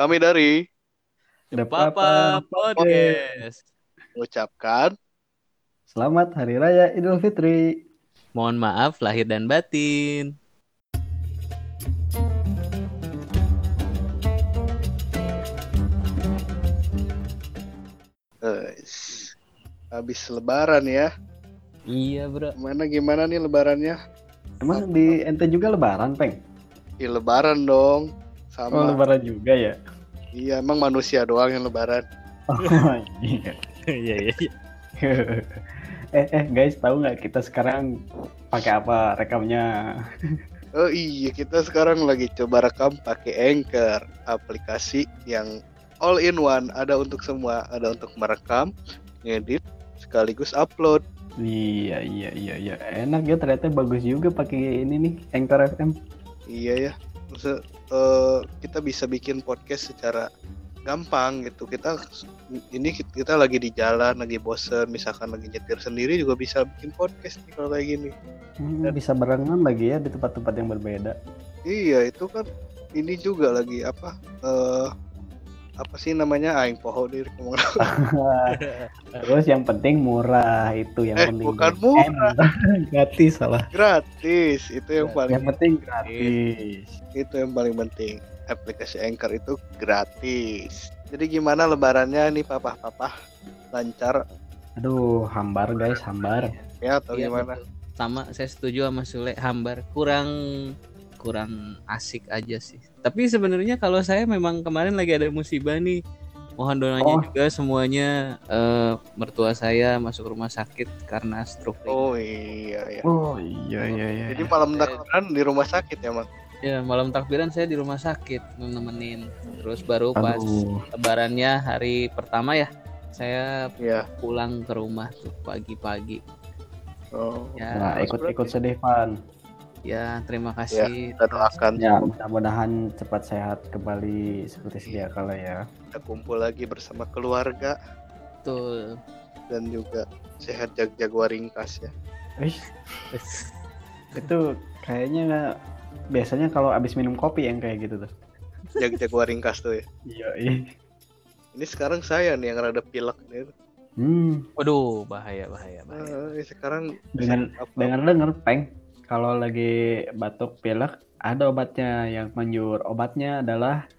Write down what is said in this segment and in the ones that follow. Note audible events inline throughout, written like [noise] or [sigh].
Kami dari The Papa Podcast. ucapkan Selamat Hari Raya Idul Fitri. Mohon maaf lahir dan batin. eh, habis lebaran ya. Iya, Bro. Gimana gimana nih lebarannya? Emang di ente juga Lebaran, Peng? Di lebaran dong. Oh, Sama. Lebaran juga ya? Iya, emang manusia doang yang lebaran. Oh, iya. [laughs] Iya, iya. iya. [laughs] eh, eh, guys, tahu nggak kita sekarang pakai apa rekamnya? [laughs] Oh iya, kita sekarang lagi coba rekam pakai Anchor, aplikasi yang all in one, ada untuk semua, ada untuk merekam, ngedit, sekaligus upload. Iya, iya, iya, iya. Enak ya ternyata bagus juga pakai ini nih, Anchor FM. Iya ya, Eh, kita bisa bikin podcast secara gampang gitu. Kita ini kita lagi di jalan, lagi bosen, misalkan lagi nyetir sendiri juga bisa bikin podcast nih kalau kayak gini. Hmm, bisa barengan lagi ya di tempat-tempat yang berbeda. Iya itu kan ini juga lagi apa? eh apa sih namanya? Aing poho diri ngomong. [laughs] Terus yang penting murah itu yang Eh, penting. bukan Eh, murah. [laughs] gratis salah. gratis itu yang paling Yang penting gratis. itu yang paling penting. Aplikasi Anchor itu gratis. Jadi gimana lebarannya nih papa-papa? Lancar Aduh, hambar guys, hambar. ya atau Iya, gimana? betul. Sama, saya setuju sama Sule. Hambar kurang kurang asik aja sih. Tapi sebenarnya kalau saya memang kemarin lagi ada musibah nih. Mohon doanya Oh. juga semuanya eh, mertua saya masuk rumah sakit karena stroke. Oh iya ya. Oh iya iya iya. Jadi malam takbiran di rumah sakit ya, Mang? Ya, malam takbiran saya di rumah sakit nemenin. Terus baru pas Aduh. lebarannya hari pertama ya, saya Iya. pulang ke rumah tuh pagi-pagi. Oh. Ya, Nah, ikut-ikut sedih, Pan. Ya terima kasih. Kita doakan Ya, mudah-mudahan cepat sehat kembali seperti sedia kala ya. kita kumpul lagi bersama keluarga Betul. dan juga sehat jag jaguar ringkas ya. Wih, [laughs] itu kayaknya nggak biasanya kalau abis minum kopi yang kayak gitu tuh. Jag jaguar ringkas tuh ya. Iya, iya. Ini sekarang saya nih yang rada pilek nih. Hmm, Waduh, bahaya bahaya bahaya. Eh, sekarang dengan apa? dengar-dengar, Peng, kalau lagi batuk pilek ada obatnya yang manjur. Obatnya adalah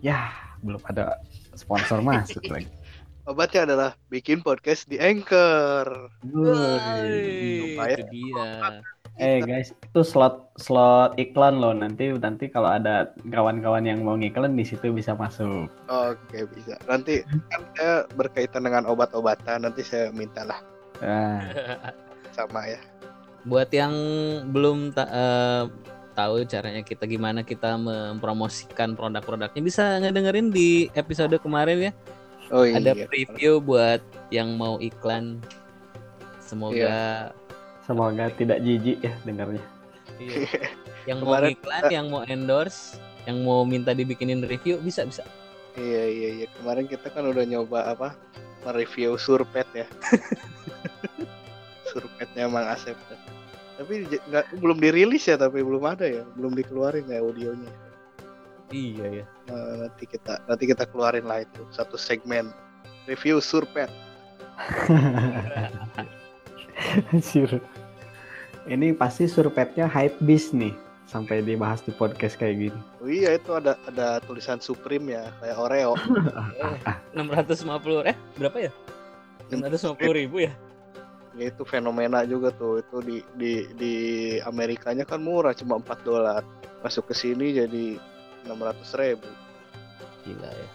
ya, belum ada sponsor masuk lagi. [laughs] obatnya adalah bikin podcast di Anchor. Woi. Itu dia. Eh guys, itu slot slot iklan loh. Nanti nanti kalau ada kawan-kawan yang mau ngiklan di situ bisa masuk. Oke bisa. Nanti kan saya berkaitan dengan obat-obatan. Nanti saya mintalah Nah, sama ya. Buat yang belum ta- eh, tahu caranya kita gimana kita mempromosikan produk-produknya bisa ngedengerin di episode kemarin ya. Oh iya. Ada preview buat yang mau iklan. Semoga semoga tidak jijik ya dengarnya. iya. [laughs] yang mau Kemarin- iklan, yang mau endorse, yang mau minta dibikinin review bisa bisa. Iya iya iya. Kemarin kita kan udah nyoba apa? Mereview surpet ya. [laughs] Surpetnya Mang Asep. Tapi nggak belum dirilis ya tapi belum ada ya, belum dikeluarin ya audionya. Iya ya. Nah, nanti kita nanti kita keluarin lah itu satu segmen review surpet. [laughs] Sur. Ini pasti surpetnya hype beast nih sampai dibahas di podcast kayak gini. Oh iya itu ada ada tulisan Supreme ya kayak Oreo. [laughs] 650 eh berapa ya? 650 ribu ya? Ya, itu fenomena juga tuh itu di di di Amerikanya kan murah cuma 4 dolar. Masuk ke sini jadi 600 ribu. Gila ya.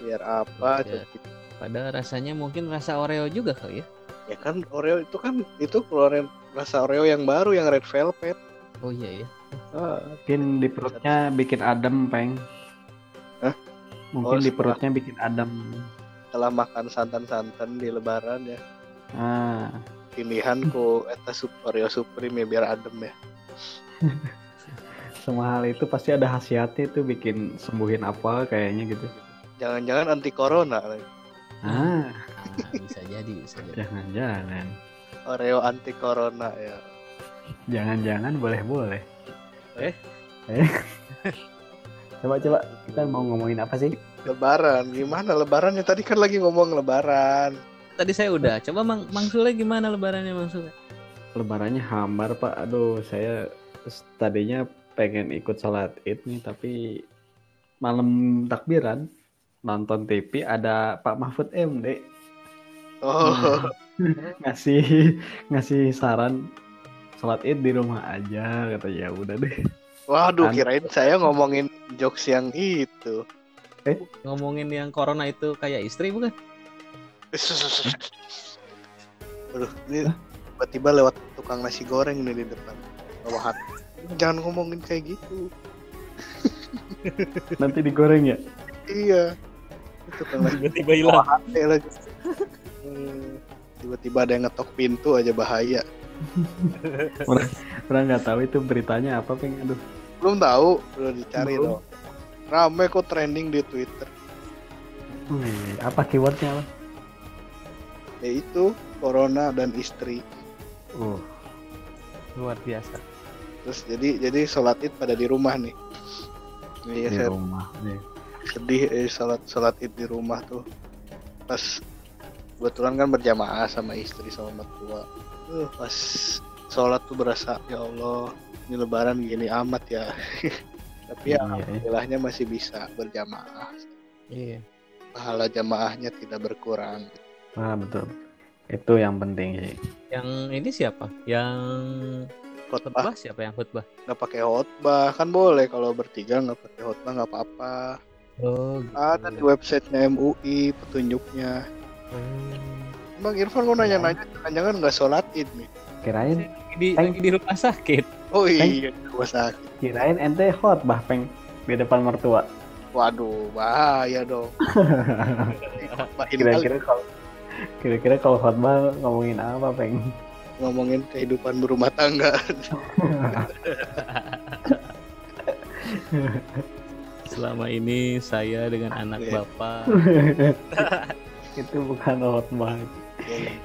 Biar apa? Ya. coba? Padahal rasanya mungkin rasa Oreo juga kali ya. Ya kan Oreo itu kan itu keluarin rasa Oreo yang baru yang red velvet. Oh iya ya. Ah, Mungkin di perutnya bikin adem, Peng. Hah? Mungkin Oh, di perutnya bikin adem. setelah makan santan-santan di lebaran ya. Ah, Pilihanku eta sup Oreo Supreme ya biar adem ya. [laughs] semua hal itu pasti ada khasiatnya tuh bikin sembuhin apa kayaknya gitu. Jangan-jangan anti corona lagi. Ah, Nah, bisa jadi, bisa jadi. jangan-jangan. Oreo anti corona ya. Jangan-jangan boleh-boleh. Eh? Eh? [laughs] Coba coba kita mau ngomongin apa sih? Lebaran, gimana lebarannya? Tadi kan lagi ngomong lebaran. Tadi saya udah. Coba Mang, Mang Sule gimana lebarannya Mang Sule? Lebarannya hambar pak. Aduh saya tadinya pengen ikut sholat id nih tapi malam takbiran nonton TV ada Pak Mahfud MD Oh, [laughs] ngasih ngasih saran sholat id di rumah aja kata ya udah deh. waduh, An- kirain saya ngomongin jokes yang itu. Ngomongin yang corona itu kayak istri bukan? [laughs] Aduh, ini tiba-tiba lewat tukang nasi goreng nih di depan. Bawahan. Jangan ngomongin kayak gitu. [laughs] Nanti digoreng ya. Iya. Tukang Tiba-tiba hilang. lagi. Hmm, Tiba-tiba ada yang ngetok pintu aja bahaya. [laughs] Orang nggak tahu itu beritanya apa peng. Aduh. Belum tahu, udah dicari Belum. dong. Rame kok trending di Twitter. Wih, apa keywordnya apa? Yaitu corona dan istri. Uh, Luar biasa. Terus jadi jadi sholat id pada di rumah nih. Iya di saya rumah. Nih. sedih eh, sholat sholat id di rumah tuh. Pas kebetulan kan berjamaah sama istri sama mertua. Uh, pas sholat tuh berasa ya Allah ini lebaran gini amat ya. [laughs] Tapi ya Iya, iya. alhamdulillahnya masih bisa berjamaah. Iya. Pahala jamaahnya tidak berkurang. Ah betul. Itu yang penting sih. Yang ini siapa? Yang Khotbah siapa yang khutbah? nggak pakai khotbah kan boleh kalau bertiga nggak pakai khotbah nggak apa-apa. Oh, gitu. Ada di websitenya MUI petunjuknya. Hmm. Bang Irfan kok nanya-nanya jangan-jangan nggak sholat id nih. Kirain Di, Thank- lagi di rumah sakit. Oh iya, gua sakit. kirain ente hot bah peng di depan mertua. Waduh, bahaya dong. [laughs] Kira-kira kalau kira-kira kalau khotbah ngomongin apa peng? ngomongin kehidupan berumah tangga. Selama ini saya dengan anak Iya. bapak. itu bukan khotbah.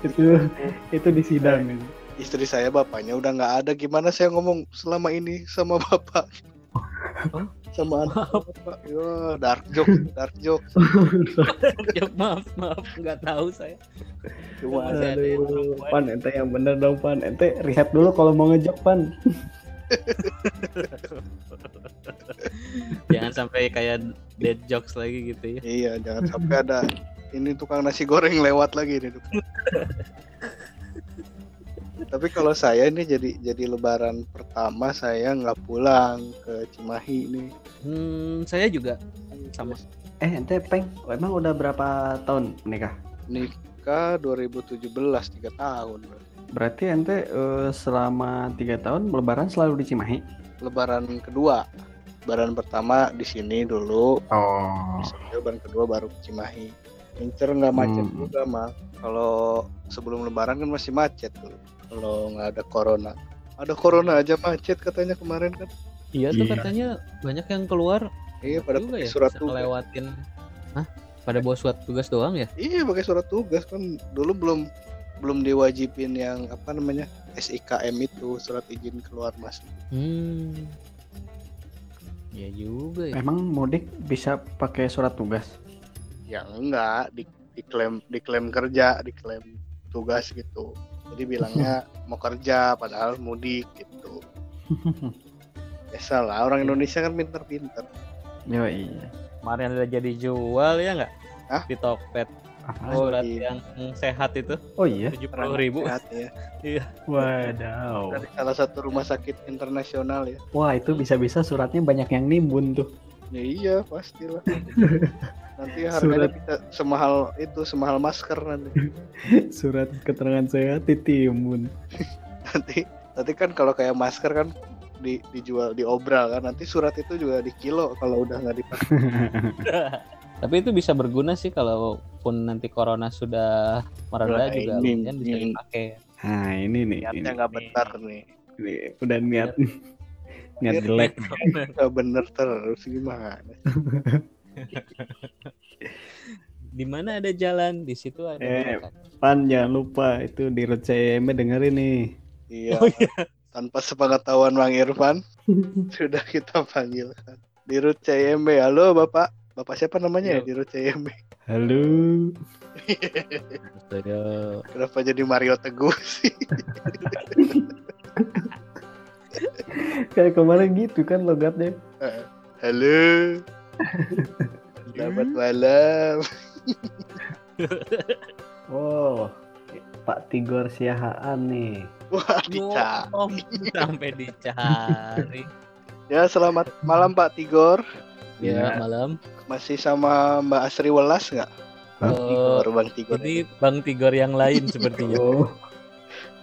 Itu itu di sidang. Istri saya bapaknya udah nggak ada. Gimana saya ngomong selama ini sama bapak? Sama anak. Yo, dark joke, dark joke. ya, maaf, maaf, nggak tahu saya. Cuma ada pan ente yang bener dong pan. Ente riset dulu kalau mau ngejok pan. [laughs] Jangan sampai kayak dead jokes lagi gitu ya. Iya, jangan sampai ada ini tukang nasi goreng lewat lagi nih. tukang. [laughs] Tapi kalau saya ini jadi jadi lebaran pertama saya nggak pulang ke Cimahi nih. Hmm, saya juga sama. Eh ente peng, emang udah berapa tahun menikah? Nikah 2017 tiga tahun. Berarti ente eh, selama tiga tahun lebaran selalu di Cimahi? Lebaran kedua. Lebaran pertama di sini dulu, Oh. lebaran kedua baru ke Cimahi. Incer nggak macet Hmm. juga mah. Kalau sebelum lebaran kan masih macet tuh. Kalau nggak ada corona. Ada corona aja macet katanya kemarin kan. Iya tuh Iya. katanya banyak yang keluar Iya pada juga pakai ya surat tugas. ngelewatin. Hah? Pada bawa surat tugas doang ya? Iya pakai surat tugas kan dulu belum belum diwajibin yang apa namanya SIKM itu surat izin keluar masuk. Hmm. Ya juga ya. Emang mudik bisa pakai surat tugas? Ya enggak di, diklaim diklaim kerja diklaim tugas gitu. Jadi bilangnya [laughs] mau kerja padahal mudik gitu. [laughs] Biasa lah orang Indonesia kan pinter-pinter. Yo iya. Kemarin ada jadi jual ya nggak? Di Tokped. Apa? Surat iya. yang sehat itu Oh iya. tujuh puluh ribu. sehat ya. [laughs] Wadaw. Dari salah satu rumah sakit internasional ya. Wah itu bisa-bisa suratnya banyak yang nimbun tuh. Ya iya pastilah. [laughs] Nanti harganya Surat. bisa semahal itu semahal masker nanti. [laughs] Surat keterangan sehat ditimbun. [laughs] nanti nanti kan kalau kayak masker kan di, dijual di obral kan nanti surat itu juga di kilo kalau udah nggak dipakai Tapi itu bisa berguna sih kalaupun nanti corona sudah mereda Wah, juga ini- lumayan bisa ini. dipakai. Nah ini nih, ini, niatnya nggak benar nih ini udah niat niat jelek. nggak bener terus gimana Di mana ada jalan, di situ ada Eh. Pan jangan lupa itu di Road CM dengerin nih. iya Oh iya. tanpa sepengetahuan Bang Irfan [laughs] sudah kita panggilkan Di Rut CMB. Halo Bapak. Bapak siapa namanya ya di Rut CMB? Halo. Aduh. [laughs] Kenapa jadi Mario Teguh sih? [laughs] Kayak kemarin gitu kan logatnya. Halo. Selamat malam. Oh, Pak Tigor Siahaan nih. Wah, dicak. Oh, sampai dicari. Ya, selamat malam Pak Tigor. Ya, Ya. malam. Masih sama Mbak Asri Welas nggak? Oh, Tigor, Bang Tigor. ini Bang Tigor yang lain sepertinya. Oh,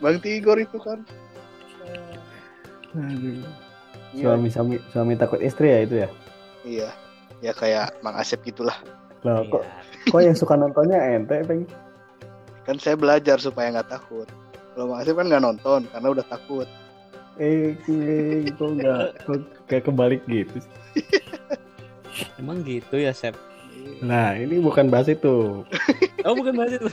Bang Tigor itu kan. Aduh. Iya, Suami suami suami takut istri ya itu ya? iya. Ya kayak Mang Asep gitulah. Loh, Iya. kok kok yang suka nontonnya ente, Peng? Kan saya belajar supaya nggak takut. Kalau Mang Asep kan nggak nonton karena udah takut. Eh, kile, kok nggak kok kayak kebalik gitu? [laughs] Emang gitu ya, Sep? Nah, ini bukan bahas itu. Oh, bukan bahas itu.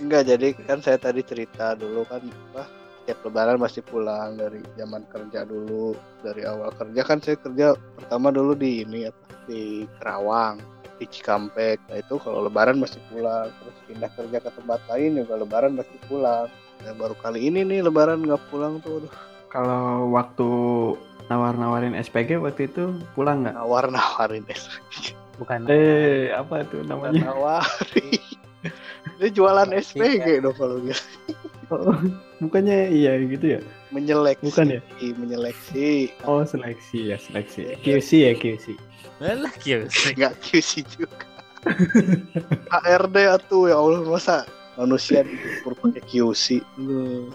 Enggak, jadi kan saya tadi cerita dulu kan apa setiap lebaran masih pulang dari zaman kerja dulu dari awal kerja. Kan saya kerja pertama dulu di ini apa di Kerawang di Cikampek. Nah itu kalau lebaran masih pulang. Terus pindah kerja ke tempat lain juga lebaran masih pulang. Nah, baru kali ini nih lebaran nggak pulang tuh aduh, Kalau waktu nawar-nawarin SPG waktu itu pulang nggak? nawar nawarin es Bukan. Eh, apa itu namanya? nawarin ini jualan SPG dong kalau gitu Oh, [laughs] bukannya iya gitu ya? menyeleksi Bukan ya? menyeleksi Oh, seleksi ya, seleksi. QC ya, QC. Alah, kios. [laughs] nggak QC juga [laughs] HRD atuh ya Allah masa manusia diukur pakai QC Loh.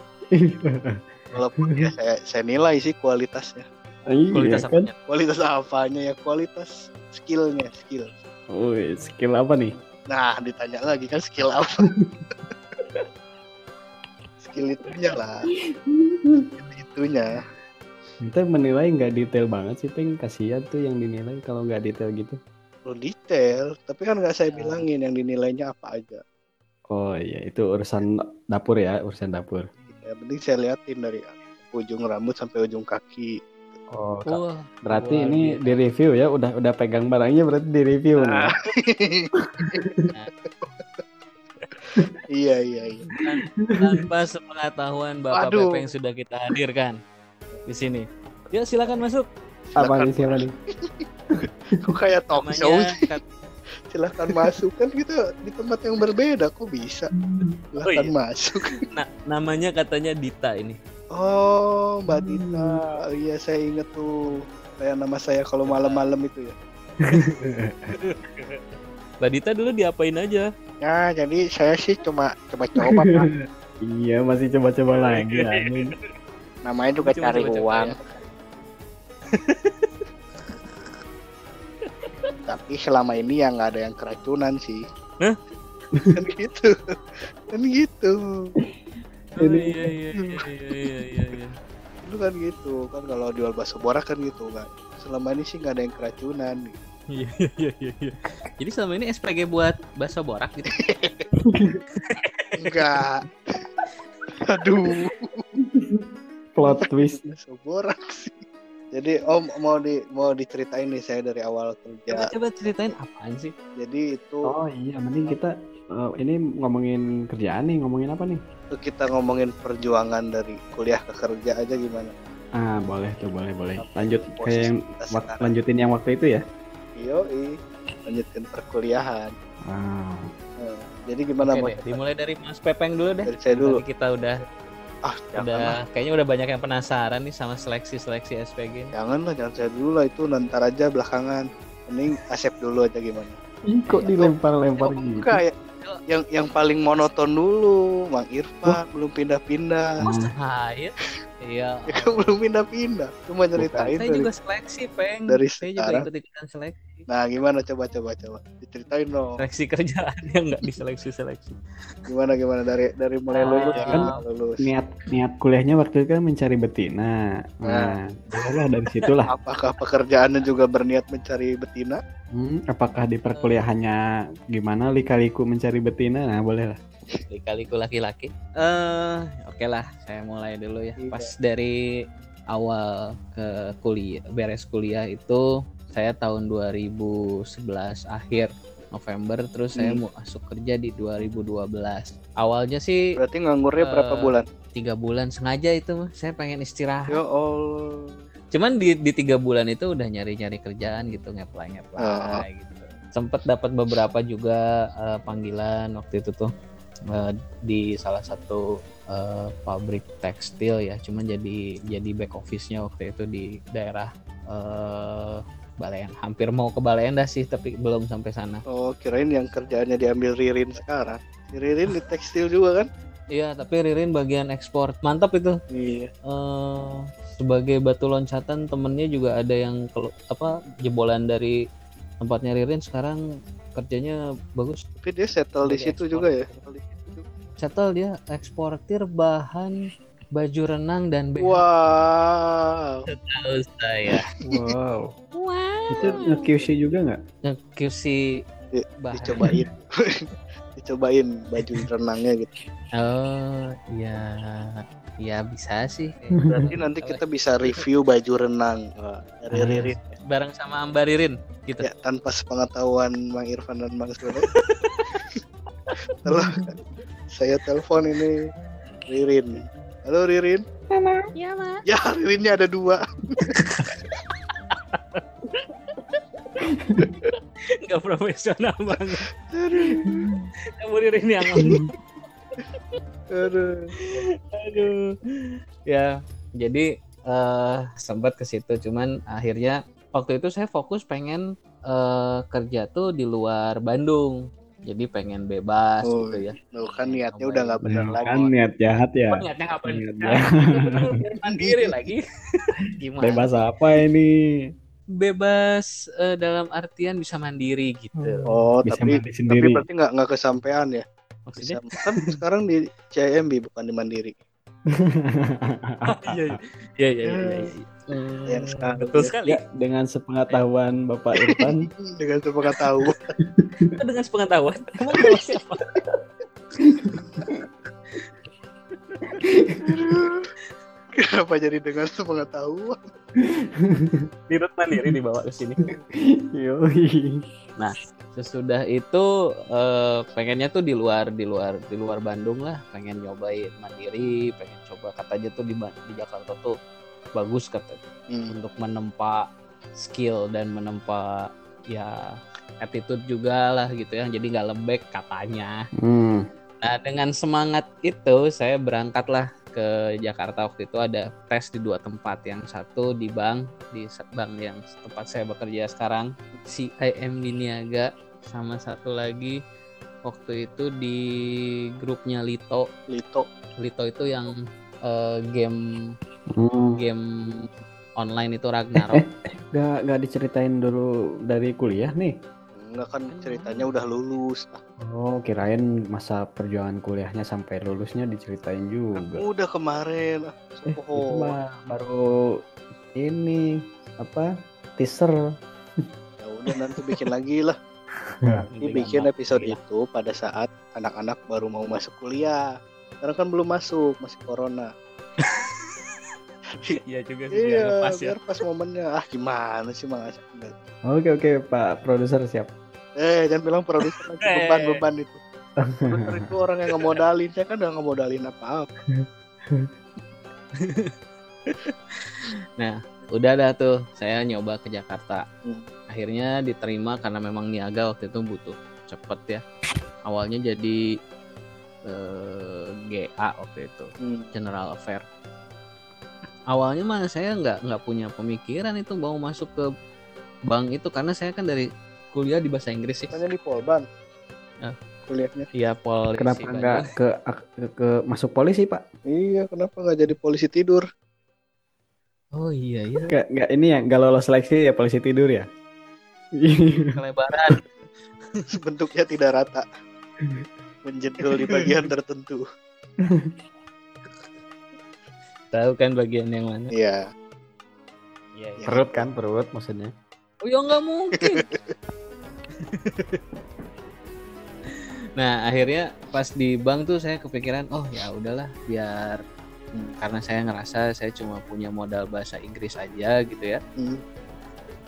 walaupun ya saya, saya nilai sih kualitasnya Kualitas iya kan? apanya? kualitas apanya ya kualitas skillnya skill Oh, skill apa nih? nah ditanya lagi kan skill apa skill itunya lah [laughs] itunya Kita menilai nggak detail banget sih, Peng. Kasihan tuh yang dinilai kalau nggak detail gitu. perlu detail tapi kan nggak saya bilangin yang dinilainya apa aja Oh iya, itu urusan dapur ya, urusan dapur. ya penting saya liatin dari ujung rambut sampai ujung kaki Oh. Wah, berarti luar ini biasa. di review ya, udah udah pegang barangnya berarti di review nih. Ah. [laughs] iya iya iya tanpa sepengetahuan Bapak Waduh. Pepe yang sudah kita hadirkan di sini. Ya, silakan masuk. Apa silakan nih siapa nih? kok kayak talk show Namanya sih? Kat- silahkan masuk kan kita di tempat yang berbeda kok bisa silahkan iya. masuk na- namanya katanya Dita ini. oh mbak Dita iya saya inget tuh kayak nama saya kalau malam-malam itu ya [laughs] Mbak Dita dulu diapain aja? nah jadi saya sih cuma coba-coba Pak. [laughs] Iya, masih coba-coba lagi anjing. namanya juga Cuma cari coba-coba uang ya. [laughs] tapi selama ini ya nggak ada yang keracunan sih Hah? [laughs] kan gitu kan gitu Oh, iya iya iya iya iya iya. iya. itu kan gitu kan kalau jual bakso borak kan gitu kan selama ini sih nggak ada yang keracunan Iya iya iya iya. Jadi selama ini SPG buat bakso borak gitu. [laughs] enggak aduh Plot twist. bakso borak sih jadi om mau di mau diceritain nih saya dari awal Coba kerja coba ceritain apaan sih? jadi itu Oh iya, mending kita eh, ini ngomongin kerjaan nih, ngomongin apa nih? itu kita ngomongin perjuangan dari kuliah ke kerja aja gimana Ah, boleh tuh, boleh, boleh. Lanjut kayak yang sekarang. lanjutin yang waktu itu ya. Yoi, lanjutin perkuliahan Ah, Nah, jadi gimana Oke mau deh, dimulai dari Mas Pepeng dulu deh. dari saya dulu Tadi kita udah ah jangan lah udah kayaknya udah banyak yang penasaran nih sama seleksi-seleksi SPG. jangan lah jangan saya dulu lah itu nanti aja belakangan mending Asep dulu aja gimana ih, kok dilempar-lempar gitu? Enggak ya yang yang paling monoton dulu Mang Irfan belum pindah-pindah Hmm. saya? Iya. [laughs] Ya, belum pindah-pindah cuma nyeritain Saya dari juga seleksi, Peng. dari saya juga sekarang. ikut-ikutan seleksi. nah gimana coba coba coba diceritain dong Seleksi kerjaan [laughs] yang nggak diseleksi-seleksi. gimana gimana dari dari mulai Ah, lulus ya. gimana lulus Niat niat kuliahnya waktu itu kan mencari betina. Nah, bolehlah dari situlah. [laughs] apakah pekerjaannya juga berniat mencari betina Hmm, apakah di perkuliahannya gimana lika-liku mencari betina? Nah, bolehlah. Kali-kaliku laki-laki. Eh, oke lah, saya mulai dulu ya. Iya. Pas dari awal ke kuliah beres kuliah itu saya tahun 2011 akhir November terus saya Hmm. mau masuk kerja di 2012 awalnya sih Berarti nganggurnya berapa Eh, bulan? tiga bulan sengaja itu mah saya pengen istirahat Ya Allah. cuman di di tiga bulan itu udah nyari nyari kerjaan gitu ngeplay ngeplay gitu sempet dapat beberapa juga eh, panggilan waktu itu tuh eh, di salah satu eh, pabrik tekstil ya cuman jadi jadi back office-nya waktu itu di daerah eh Balen hampir mau ke Balenda sih tapi belum sampai sana Oh, kirain yang kerjaannya diambil Ririn sekarang. Si Ririn di tekstil juga kan? iya tapi Ririn bagian ekspor mantap itu Iya. eh sebagai batu loncatan temennya juga ada yang apa jebolan dari tempatnya Ririn sekarang kerjanya bagus Tapi dia settle di situ juga ya. Settle dia eksportir bahan baju renang dan BH Wow. tahu saya Wow. wow Itu nge-QC juga nggak? nge-QC Di- Dicobain. [laughs] Dicobain baju renangnya gitu. oh ya ya bisa sih Berarti nanti kita bisa review baju renang dari Ah. Ririn. bareng sama Mbak Ririn gitu Ya, tanpa sepengetahuan Mang Irfan dan Mang Sule. [laughs] saya telepon ini Ririn. Halo Ririn. ya mas Ya Ririnnya ada dua. nggak profesional banget Aduh. kamu Ririn yang. Aduh. Aduh. Ya, jadi eh sempat ke situ cuman akhirnya waktu itu saya fokus pengen eh kerja tuh di luar Bandung. Jadi pengen bebas Oh, gitu ya. Tuh kan niatnya udah nggak benar Nah, lagi. kan niat jahat ya. Oh, niatnya nggak benar. Niat [laughs] jahat. mandiri lagi. [laughs] Gimana? Bebas apa ini? Bebas eh, dalam artian bisa mandiri gitu. Oh, Bisa tapi tapi berarti nggak nggak kesampaian ya? Maksudnya? Bisa, kan sekarang di CIMB bukan di Mandiri. Iya, iya, iya, iya, iya, iya. Hmm, Yang sekarang. betul sekali. Ya, dengan sepengetahuan Bapak Irfan, Dengan [laughs] tahu. Dengan sepengetahuan, kamu bawa siapa? Kenapa jadi dengan sepengetahuan? [laughs] Dirut mandiri dibawa ke sini. [laughs] yoi. sesudah itu eh, pengennya tuh di luar di luar di luar Bandung lah pengen nyobain mandiri pengen coba katanya tuh di di Jakarta tuh bagus kata Hmm. untuk menempa skill dan menempa ya attitude juga lah gitu ya jadi nggak lembek katanya Hmm. Nah dengan semangat itu saya berangkatlah ke Jakarta waktu itu ada tes di dua tempat yang satu di bank di bank yang tempat saya bekerja sekarang CIM di Niaga sama satu lagi waktu itu di grupnya Lito Lito. Lito itu yang eh, game Hmm. game online itu Ragnarok Gak, gak diceritain dulu dari kuliah nih. Enggak kan ceritanya udah lulus. Ah, Oh, kirain masa perjuangan kuliahnya sampai lulusnya diceritain juga. udah kemarin. Ah, Eh, itu mah baru ini apa teaser. Ya udah nanti bikin lagi lah. Ini Nanti bikin episode itu pada saat anak-anak baru mau masuk kuliah. Sekarang kan belum masuk, masih corona. [laughs] Iya juga sih biar Iya, lepas ya. biar pas momennya. Ah gimana sih Mang? Oke oke Pak produser siap. Eh, jangan bilang produser lagi Eh. beban-beban itu. [laughs] Produser itu orang yang ngemodalin, saya kan udah ngemodalin apa-apa. [laughs] Udah dah tuh saya nyoba ke Jakarta. Hmm. Akhirnya diterima karena memang niaga waktu itu butuh cepet ya. Awalnya jadi eh, GA waktu itu, Hmm. General Affair. Awalnya mah saya nggak nggak punya pemikiran itu mau masuk ke bank itu karena saya kan dari kuliah di bahasa Inggris sih. Tanya di Polban. Ah. Kuliahnya. Iya polisi. Kenapa Bandung. nggak ke, ke ke masuk polisi Pak? Iya, kenapa nggak jadi polisi tidur? Oh iya iya. Nggak nggak ini ya nggak lolos seleksi ya polisi tidur ya? [laughs] Kelebaran. [laughs] Bentuknya tidak rata. Menjedul di bagian tertentu. Tahu kan bagian yang mana? Iya. Iya iya. perut kan perut maksudnya. Oh ya nggak mungkin. [laughs] [laughs] nah akhirnya pas di bank tuh saya kepikiran oh ya udahlah biar Hmm. karena saya ngerasa saya cuma punya modal bahasa Inggris aja gitu ya Hmm.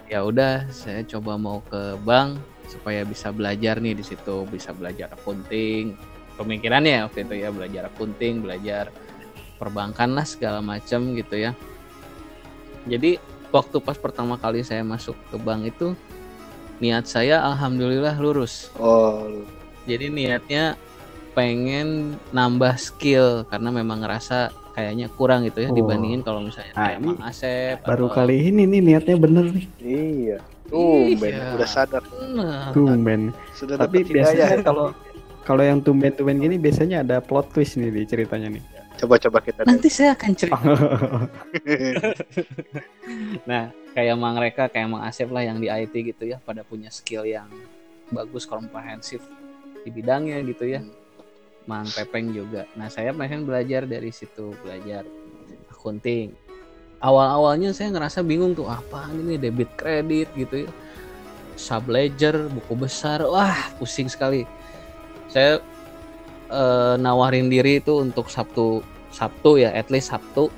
ya udah saya coba mau ke bank supaya bisa belajar nih di situ bisa belajar accounting pemikirannya waktu itu ya belajar accounting belajar perbankan lah segala macam gitu ya jadi waktu pas pertama kali saya masuk ke bank itu niat saya alhamdulillah lurus Oh, jadi niatnya pengen nambah skill karena memang ngerasa kayaknya kurang gitu ya Oh. dibandingin kalau misalnya Nah, kayak Mang Asep Baru atau- kali ini nih niatnya bener nih. iya. Tumben, Iya. udah sadar. Nah, Tumben. Sudah Tapi biasanya kalau kalau yang tumben-tumben gini biasanya ada plot twist nih di ceritanya nih. Coba-coba kita nanti saya akan cerita [laughs] Nah, kayak Mang Reka, kayak Mang Asep lah yang di IT gitu ya, pada punya skill yang bagus, komprehensif di bidangnya gitu ya. Mang Pepeng juga. Nah, saya pengen belajar dari situ, belajar accounting. Awal-awalnya saya ngerasa bingung tuh, apa ini debit kredit gitu ya. Sub ledger, buku besar, wah pusing sekali. Saya eh, nawarin diri itu untuk Sabtu Sabtu ya, at least Sabtu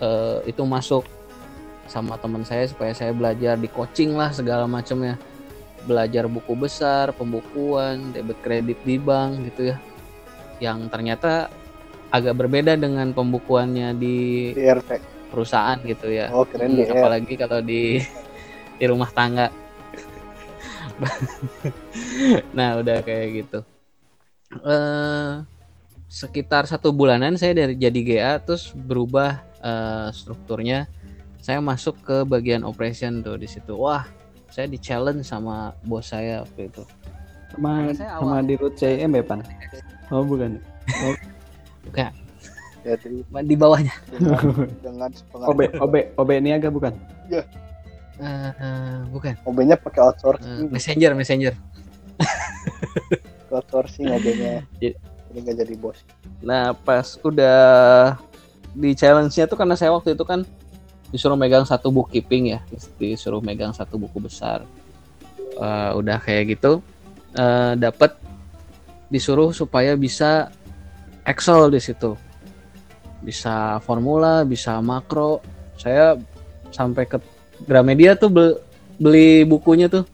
eh, itu masuk sama teman saya supaya saya belajar di coaching lah segala macamnya. Belajar buku besar pembukuan debit kredit di bank gitu ya. Yang ternyata agak berbeda dengan pembukuannya di di RT. perusahaan gitu ya. Oh, keren Hmm, deh. apalagi kalau di di rumah tangga. [laughs] Nah udah kayak gitu eh sekitar satu bulanan saya dari jadi GA terus berubah eh, strukturnya. Saya masuk ke bagian operation tuh di situ. Wah saya di challenge sama bos saya waktu itu. Sama Karena saya sama di root CM ya, Pan? Oh, bukan. Jadi di bawahnya. Dengan, dengan OB OB OB Niaga bukan? Eh, eh, bukan. OB-nya pakai outsourcing, messenger messenger [laughs] outsourcing. [laughs] Iya. Jadi nggak jadi bos. Nah pas udah di challenge-nya tuh karena saya waktu itu kan disuruh megang satu bookkeeping ya, disuruh megang satu buku besar. Eh, udah kayak gitu, eh, dapat disuruh supaya bisa Excel di situ, bisa formula, bisa makro. Saya sampai ke Gramedia tuh be- beli bukunya tuh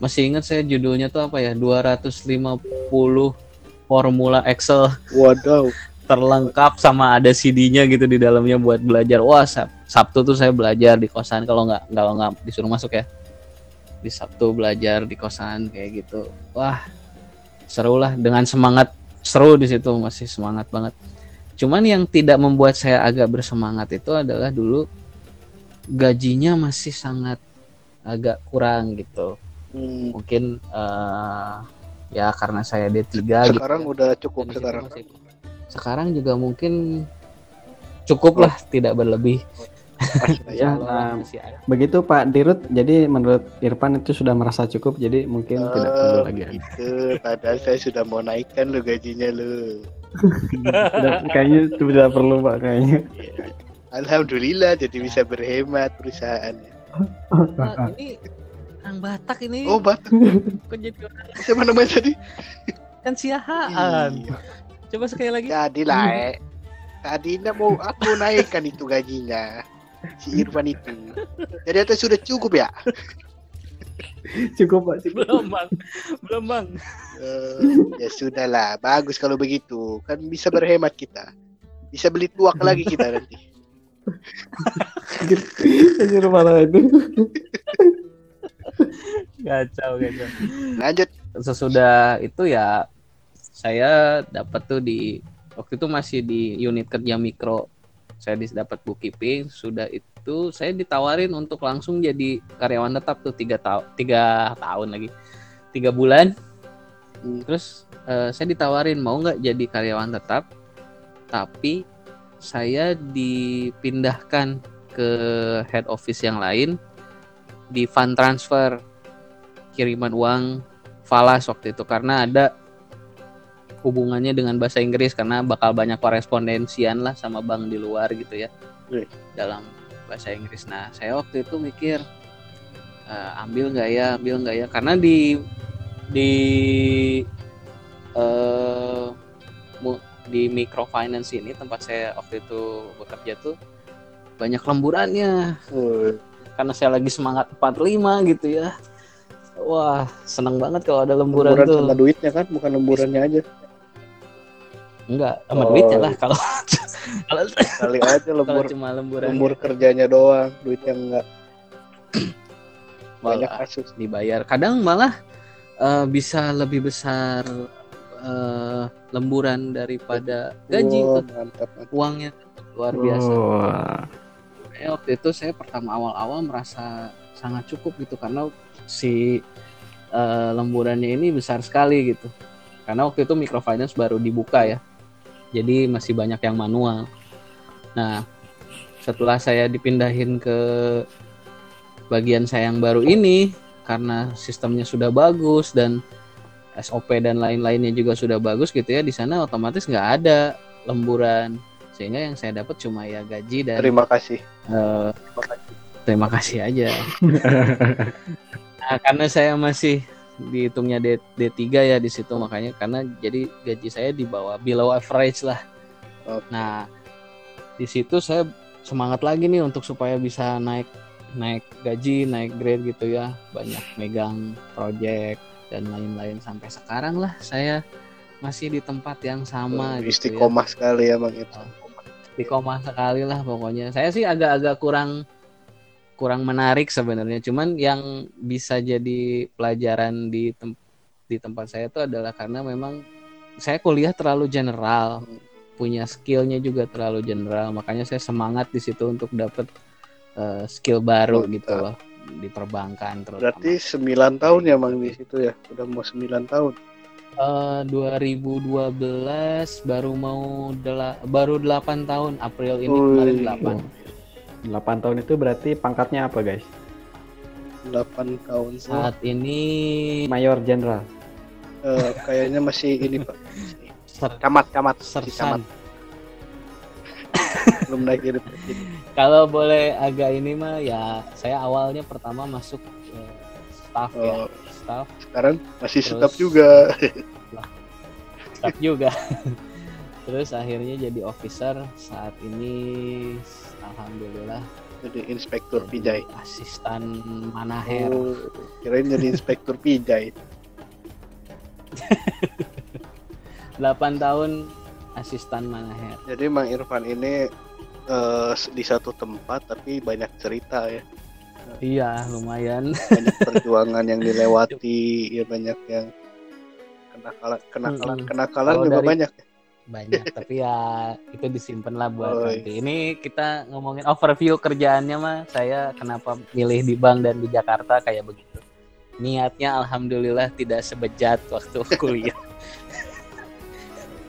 masih ingat saya judulnya tuh apa ya 250 formula Excel Waduh. [laughs] terlengkap sama ada CD-nya gitu di dalamnya buat belajar. Wah, Sab- Sabtu tuh saya belajar di kosan kalau nggak kalau nggak disuruh masuk ya. Di Sabtu belajar di kosan kayak gitu. Wah, seru lah dengan semangat seru di situ masih semangat banget. Cuman yang tidak membuat saya agak bersemangat itu adalah dulu gajinya masih sangat agak kurang gitu. Hmm. Mungkin eh, ya karena saya D3 gitu Sekarang ya. udah cukup sekarang. masih- sekarang juga mungkin cukup lah tidak berlebih [laughs] Ya, nah. Begitu Pak Dirut, jadi menurut Irfan itu sudah merasa cukup, jadi mungkin tidak perlu Oh, lagi. Gitu. Padahal saya sudah mau naikkan lo gajinya lo. Kayaknya itu tidak perlu Pak kayaknya. Alhamdulillah jadi bisa berhemat perusahaannya. Nah, ini orang Batak ini Oh, Batak. [laughs] kok jadi orang Siapa namanya tadi? kan siahaan Iya. coba sekali lagi Jadi lah, eh. Tadi mau aku naikkan itu gajinya si Irfan itu. Jadi itu sudah cukup ya? [laughs] Cukup Pak, cukup. belum bang belum bang Eh, ya sudahlah, bagus kalau begitu. Kan bisa berhemat kita. Bisa beli tuak lagi kita nanti. Anjir malah itu. [laughs] kacau kacau. Lanjut. sesudah itu ya saya dapat tuh di waktu itu masih di unit kerja mikro. Saya dis- dapat bookkeeping. Sudah itu saya ditawarin untuk langsung jadi karyawan tetap tuh tiga tahun tiga tahun lagi. Tiga bulan. Hmm. terus eh, saya ditawarin mau nggak jadi karyawan tetap? Tapi saya dipindahkan ke head office yang lain di fund transfer kiriman uang falas waktu itu. Karena ada hubungannya dengan bahasa Inggris karena bakal banyak korespondensian lah sama bank di luar gitu ya dalam bahasa Inggris. Nah saya waktu itu mikir "Eh, ambil nggak ya, ambil nggak ya? Karena di di mu- di microfinance ini tempat saya waktu itu bekerja tuh banyak lemburannya karena saya lagi semangat 45 gitu ya. Wah seneng banget kalau ada lemburan, lemburan tuh. sama duitnya kan? Bukan lemburannya aja. Enggak sama Oh. duitnya lah kalau [laughs] kalau kali aja lembur cuma lemburan. lembur kerjanya doang duitnya enggak. Banyak malah kasus. dibayar. Kadang malah eh, bisa lebih besar eh, lemburan daripada gaji tuh. mantap mantap. uangnya luar biasa. Wah. Makanya waktu itu saya pertama awal-awal merasa sangat cukup gitu karena si eh, lemburannya ini besar sekali gitu. Karena waktu itu microfinance baru dibuka ya. Jadi masih banyak yang manual. Nah, setelah saya dipindahin ke bagian saya yang baru ini karena sistemnya sudah bagus dan SOP dan lain-lainnya juga sudah bagus gitu ya di sana otomatis nggak ada lemburan sehingga yang saya dapat cuma ya gaji dan terima kasih Eh, terima kasih aja. [laughs] nah, karena saya masih dihitungnya D, D3 ya di situ makanya karena jadi gaji saya di bawah below average lah. Oke. Nah, di situ saya semangat lagi nih untuk supaya bisa naik naik gaji, naik grade gitu ya. Banyak megang project dan lain-lain sampai sekarang lah saya masih di tempat yang sama gitu ya istiqomah sekali ya bang itu istiqomah sekali lah pokoknya. Saya sih agak-agak kurang kurang menarik sebenarnya. Cuman yang bisa jadi pelajaran di tem- di tempat saya itu adalah karena memang saya kuliah terlalu general, punya skillnya juga terlalu general. Makanya saya semangat di situ untuk dapat eh, skill baru Mantap. gitu loh di perbankan terutama. berarti 9 tahun ya bang di situ ya udah mau 9 tahun Eh, 2012 baru mau dela- baru 8 tahun April ini Wih. kemarin 8. 8 tahun itu berarti pangkatnya apa guys? 8 tahun Saat ini Mayor Jenderal. eh, kayaknya masih ini pak ser- camat camat masih camat sersan. belum naik. Kalau boleh agak ini mah ya saya awalnya pertama masuk eh, staff ya, Oh. staff, sekarang masih Terus- tetap juga staff juga. [laughs] [laughs] Terus akhirnya jadi officer saat ini alhamdulillah jadi inspektur pijai asisten manaher. oh, kirain jadi inspektur pijai [laughs] 8 tahun asisten manaher. jadi Mang Irfan ini eh, di satu tempat tapi banyak cerita ya Iya, lumayan. banyak [laughs] perjuangan yang dilewati ya banyak yang kenakalan kenakalan Mm-mm. kenakalan Kalau juga dari- banyak ya Banyak, tapi ya itu disimpan lah buat Oh, nanti. Ini kita ngomongin overview kerjaannya mah saya kenapa milih di bank dan di Jakarta kayak begitu. Niatnya alhamdulillah tidak sebejat waktu [laughs] kuliah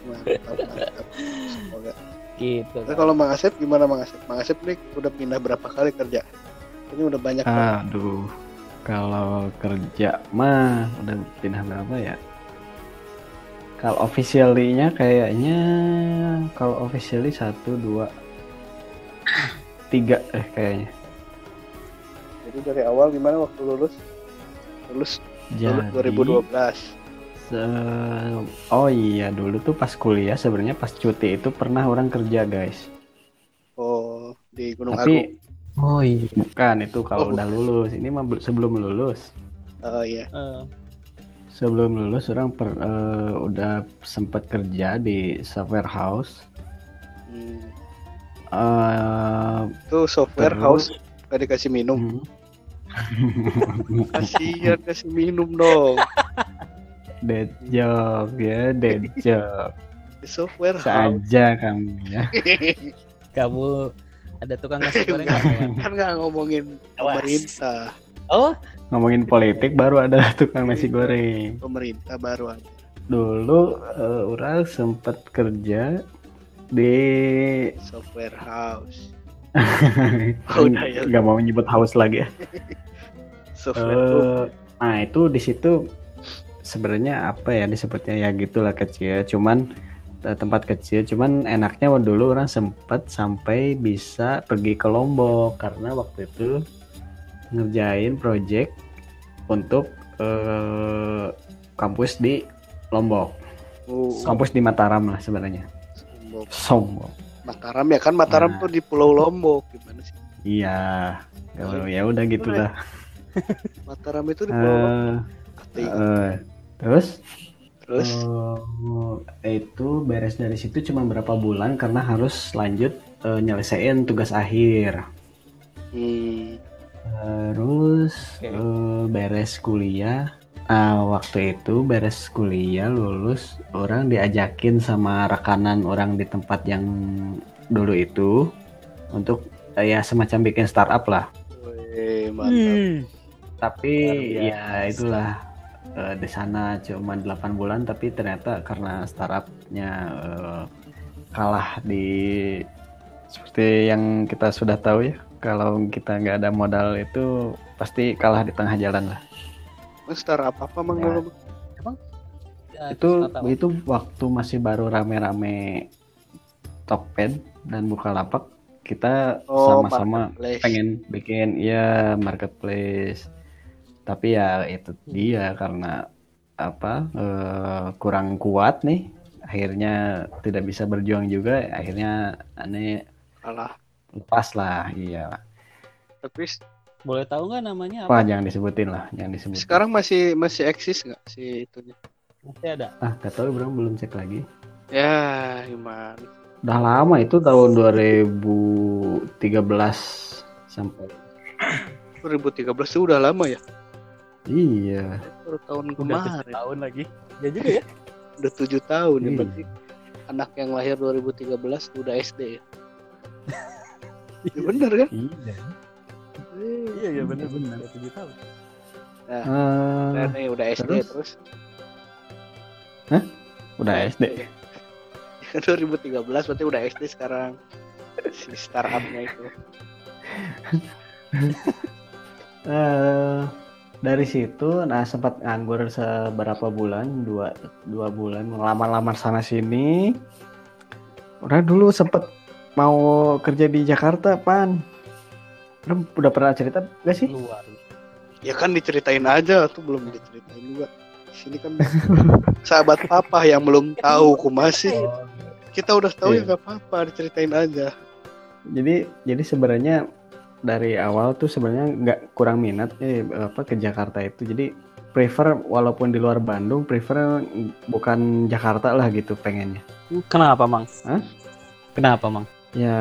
mantap mantap semoga gitu. Nah, kalau Mang Asep gimana Mang Asep Mang Asep nih udah pindah berapa kali kerja ini udah banyak. Aduh. Kalau kerja mah udah pindah berapa ya? Kalau officially-nya kayaknya kalau officially satu dua tiga eh kayaknya. jadi dari awal gimana waktu lulus lulus lulus Jadi 2012 se- oh iya dulu tuh pas kuliah sebenarnya pas cuti itu pernah orang kerja guys. oh di Gunung Agung Tapi Oh iya. bukan itu Oh, kalau udah lulus. Ini mah bel- sebelum lulus. oh iya Sebelum lulus orang per- eh, udah sempat kerja di software house. Hmm. Eh, itu software Terus- house gak dikasih minum hmm, [laughs] kasihan kasih minum dong [laughs] dead job ya, dead [laughs] job. di software house Saja kamu ya. Kamu ada tukang nasi goreng [laughs] kan nggak ngomongin pemerintah. Oh, Ngomongin politik baru ada tukang nasi goreng. pemerintah baru ada. Dulu eh, orang sempat kerja di software house. [laughs] Oh, udah ya. nggak mau nyebut house lagi. Ya. [laughs] software. Eh, nah itu di situ sebenarnya apa ya disebutnya? Ya gitulah kecil cuman eh, tempat kecil cuman enaknya waktu dulu orang sempat sampai bisa pergi ke Lombok karena waktu itu ngerjain project untuk eh, kampus di Lombok. Oh, kampus di Mataram lah sebenarnya. Sombong. Mataram ya kan Mataram Nah. tuh di Pulau Lombok gimana sih? iya. Kalau ya udah gitulah Mataram itu di [laughs] Pulau Lombok. Eh, Ati. eh, terus Terus? Eh, itu beres dari situ cuma berapa bulan karena harus lanjut eh, nyelesain tugas akhir. Hmm, terus Oke. eh, beres kuliah. Ah, waktu itu beres kuliah lulus orang diajakin sama rekanan orang di tempat yang dulu itu untuk eh, ya semacam bikin startup lah. Weh, mantap. tapi Luar ya itulah eh, di sana cuma 8 bulan tapi ternyata karena startupnya eh, kalah di seperti yang kita sudah tahu ya kalau kita nggak ada modal itu pasti kalah di tengah jalan lah startup apa mang Ya. dulu? Ya, itu startup. itu waktu masih baru rame-rame Tokped dan Bukalapak kita Oh, sama-sama marketplace. pengen bikin ya marketplace tapi ya itu dia karena apa eh, kurang kuat nih akhirnya tidak bisa berjuang juga akhirnya aneh kalah. lepas lah iya Tapi boleh tahu nggak namanya apa apa? jangan disebutin lah jangan disebutin sekarang masih masih eksis nggak si itunya? Masih ada. ah gak tahu bro belum cek lagi Ya, gimana? udah lama itu tahun 2013 sampai 2013 itu udah lama ya? Iya Baru tahun Udah tujuh kemarin. tahun lagi. Ya juga ya. [laughs] Udah tujuh tahun ya Iya. berarti anak yang lahir 2013 udah SD ya? [laughs] ya bener kan? iya Iya iya benar benar. Tujuh tahun. Nah, nih udah SD terus? terus. udah SD Ya, 2013 berarti udah SD sekarang si startupnya itu. [laughs] eh dari situ nah sempat nganggur seberapa bulan dua dua bulan ngelamar-lamar sana sini udah dulu sempet mau kerja di Jakarta pan Lu udah pernah cerita gak sih Luar. Ya kan diceritain aja tuh belum diceritain juga. Di sini kan [laughs] sahabat papa yang belum tahu masih Kita udah tahu ya Iya. gak apa-apa diceritain aja. jadi jadi sebenarnya dari awal tuh sebenarnya nggak kurang minat eh apa ke Jakarta itu jadi prefer walaupun di luar Bandung prefer bukan Jakarta lah gitu pengennya Kenapa mang? Hah? Kenapa mang? ya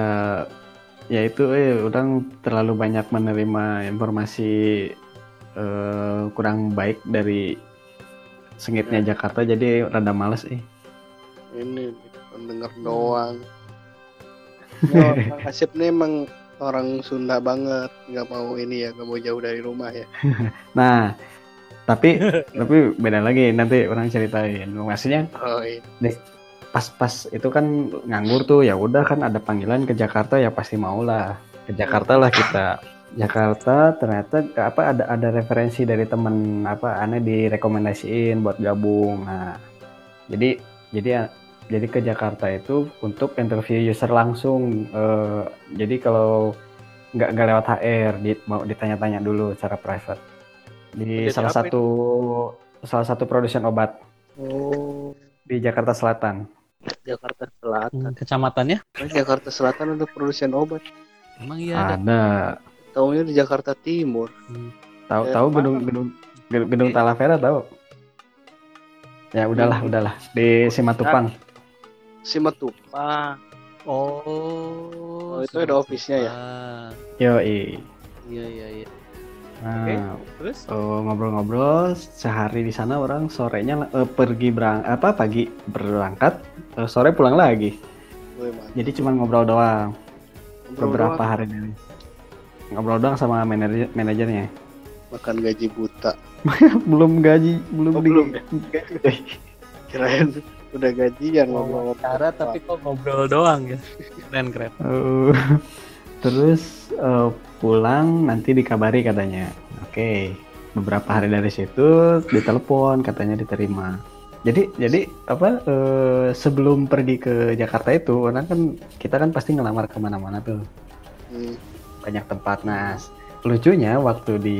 ya itu eh orang terlalu banyak menerima informasi eh, kurang baik dari sengitnya Jakarta jadi rada males eh Ini pendengar doang. [laughs] Ya, Mang Asep nih emang orang Sunda banget, nggak mau ini ya, nggak mau jauh dari rumah ya. [laughs] nah tapi [laughs] tapi beda lagi nanti orang ceritain maksudnya Oh iya. pas-pas itu kan nganggur tuh ya udah kan ada panggilan ke Jakarta ya pasti mau lah ke Jakarta lah kita Jakarta ternyata apa ada ada referensi dari temen apa aneh direkomendasiin buat gabung nah jadi jadi jadi ke Jakarta itu untuk interview user langsung Eh, jadi kalau nggak nggak lewat HR di- mau ditanya-tanya dulu secara private di Jadi salah satu salah satu produsen obat Oh, di Jakarta Selatan Jakarta Selatan. Kecamatannya? Oh, Jakarta Selatan ada produsen obat. Emang iya ada. Taunya di Jakarta Timur. tahu Eh, tahu gedung gedung gedung, gedung Talavera tahu ya udahlah Hmm. udahlah di Simatupang Simatupang. Oh, Oh, itu ada office-nya ya? yo Iya iya iya. nah Oke. Terus? eh, ngobrol-ngobrol sehari di sana orang sorenya eh, pergi berang apa pagi berangkat eh, sore pulang lagi Gue mah. jadi cuma ngobrol doang Ngobrol beberapa doang, hari ini ngobrol doang sama manajer manajernya makan gaji buta. [laughs] belum gaji belum Oh, di- belum ya? Kirain udah gajian ngobrol Cara tapi kok ngobrol doang ya. Keren keren. Eh, [laughs] terus eh, pulang nanti dikabari katanya. Oke, beberapa hari dari situ ditelepon katanya diterima. Jadi jadi apa eh, sebelum pergi ke Jakarta itu orang kan kita kan pasti ngelamar ke mana-mana tuh Hmm. banyak tempat. Nah lucunya waktu di